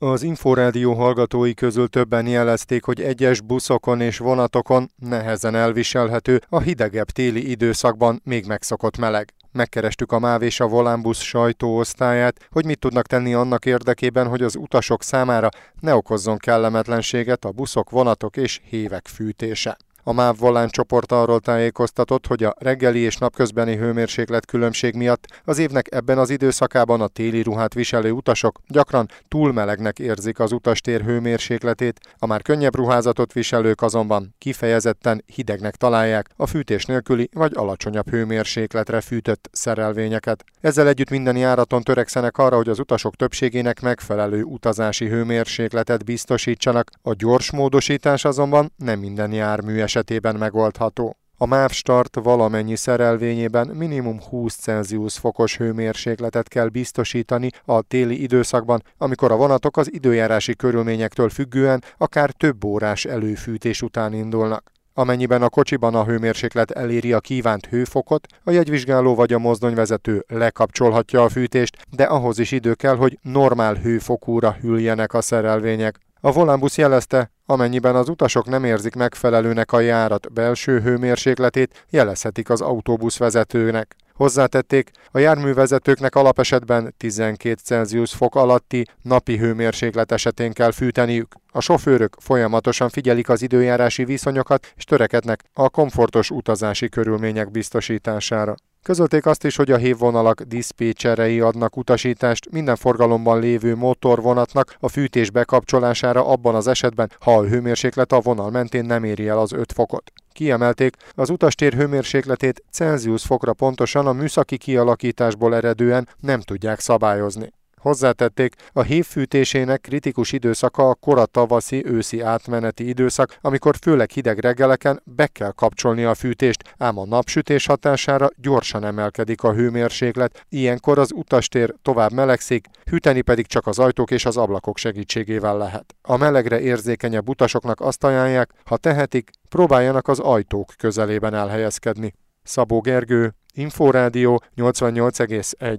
Az Inforádió hallgatói közül többen jelezték, hogy egyes buszokon és vonatokon nehezen elviselhető a hidegebb téli időszakban még megszokott meleg. Megkerestük a MÁV és a Volánbusz sajtóosztályát, hogy mit tudnak tenni annak érdekében, hogy az utasok számára ne okozzon kellemetlenséget a buszok, vonatok és hévek fűtése. A MÁV Volán csoport arról tájékoztatott, hogy a reggeli és napközbeni hőmérséklet különbség miatt az évnek ebben az időszakában a téli ruhát viselő utasok gyakran túl melegnek érzik az utastér hőmérsékletét, a már könnyebb ruházatot viselők azonban kifejezetten hidegnek találják a fűtés nélküli vagy alacsonyabb hőmérsékletre fűtött szerelvényeket. Ezzel együtt minden járaton törekszenek arra, hogy az utasok többségének megfelelő utazási hőmérsékletet biztosítsanak, a gyors módosítás azonban nem minden jármű eset esetében megoldható. A MÁV Start valamennyi szerelvényében minimum 20 Celsius fokos hőmérsékletet kell biztosítani a téli időszakban, amikor a vonatok az időjárási körülményektől függően akár több órás előfűtés után indulnak. Amennyiben a kocsiban a hőmérséklet eléri a kívánt hőfokot, a jegyvizsgáló vagy a mozdonyvezető lekapcsolhatja a fűtést, de ahhoz is idő kell, hogy normál hőfokúra hűljenek a szerelvények. A volánbusz jelezte, amennyiben az utasok nem érzik megfelelőnek a járat belső hőmérsékletét, jelezhetik az autóbusz vezetőnek. Hozzátették, a járművezetőknek alapesetben 12 Celsius fok alatti napi hőmérséklet esetén kell fűteniük. A sofőrök folyamatosan figyelik az időjárási viszonyokat és törekednek a komfortos utazási körülmények biztosítására. Közölték azt is, hogy a hévvonalak diszpécserei adnak utasítást minden forgalomban lévő motorvonatnak a fűtés bekapcsolására abban az esetben, ha a hőmérséklet a vonal mentén nem éri el az 5 fokot. Kiemelték, az utastér hőmérsékletét Celsius fokra pontosan a műszaki kialakításból eredően nem tudják szabályozni. Hozzátették, a hív fűtésének kritikus időszaka a kora tavaszi őszi átmeneti időszak, amikor főleg hideg reggeleken be kell kapcsolni a fűtést, ám a napsütés hatására gyorsan emelkedik a hőmérséklet, ilyenkor az utastér tovább melegszik, hűteni pedig csak az ajtók és az ablakok segítségével lehet. A melegre érzékenyebb utasoknak azt ajánlják, ha tehetik, próbáljanak az ajtók közelében elhelyezkedni. Szabó Gergő, Inforádió 88,1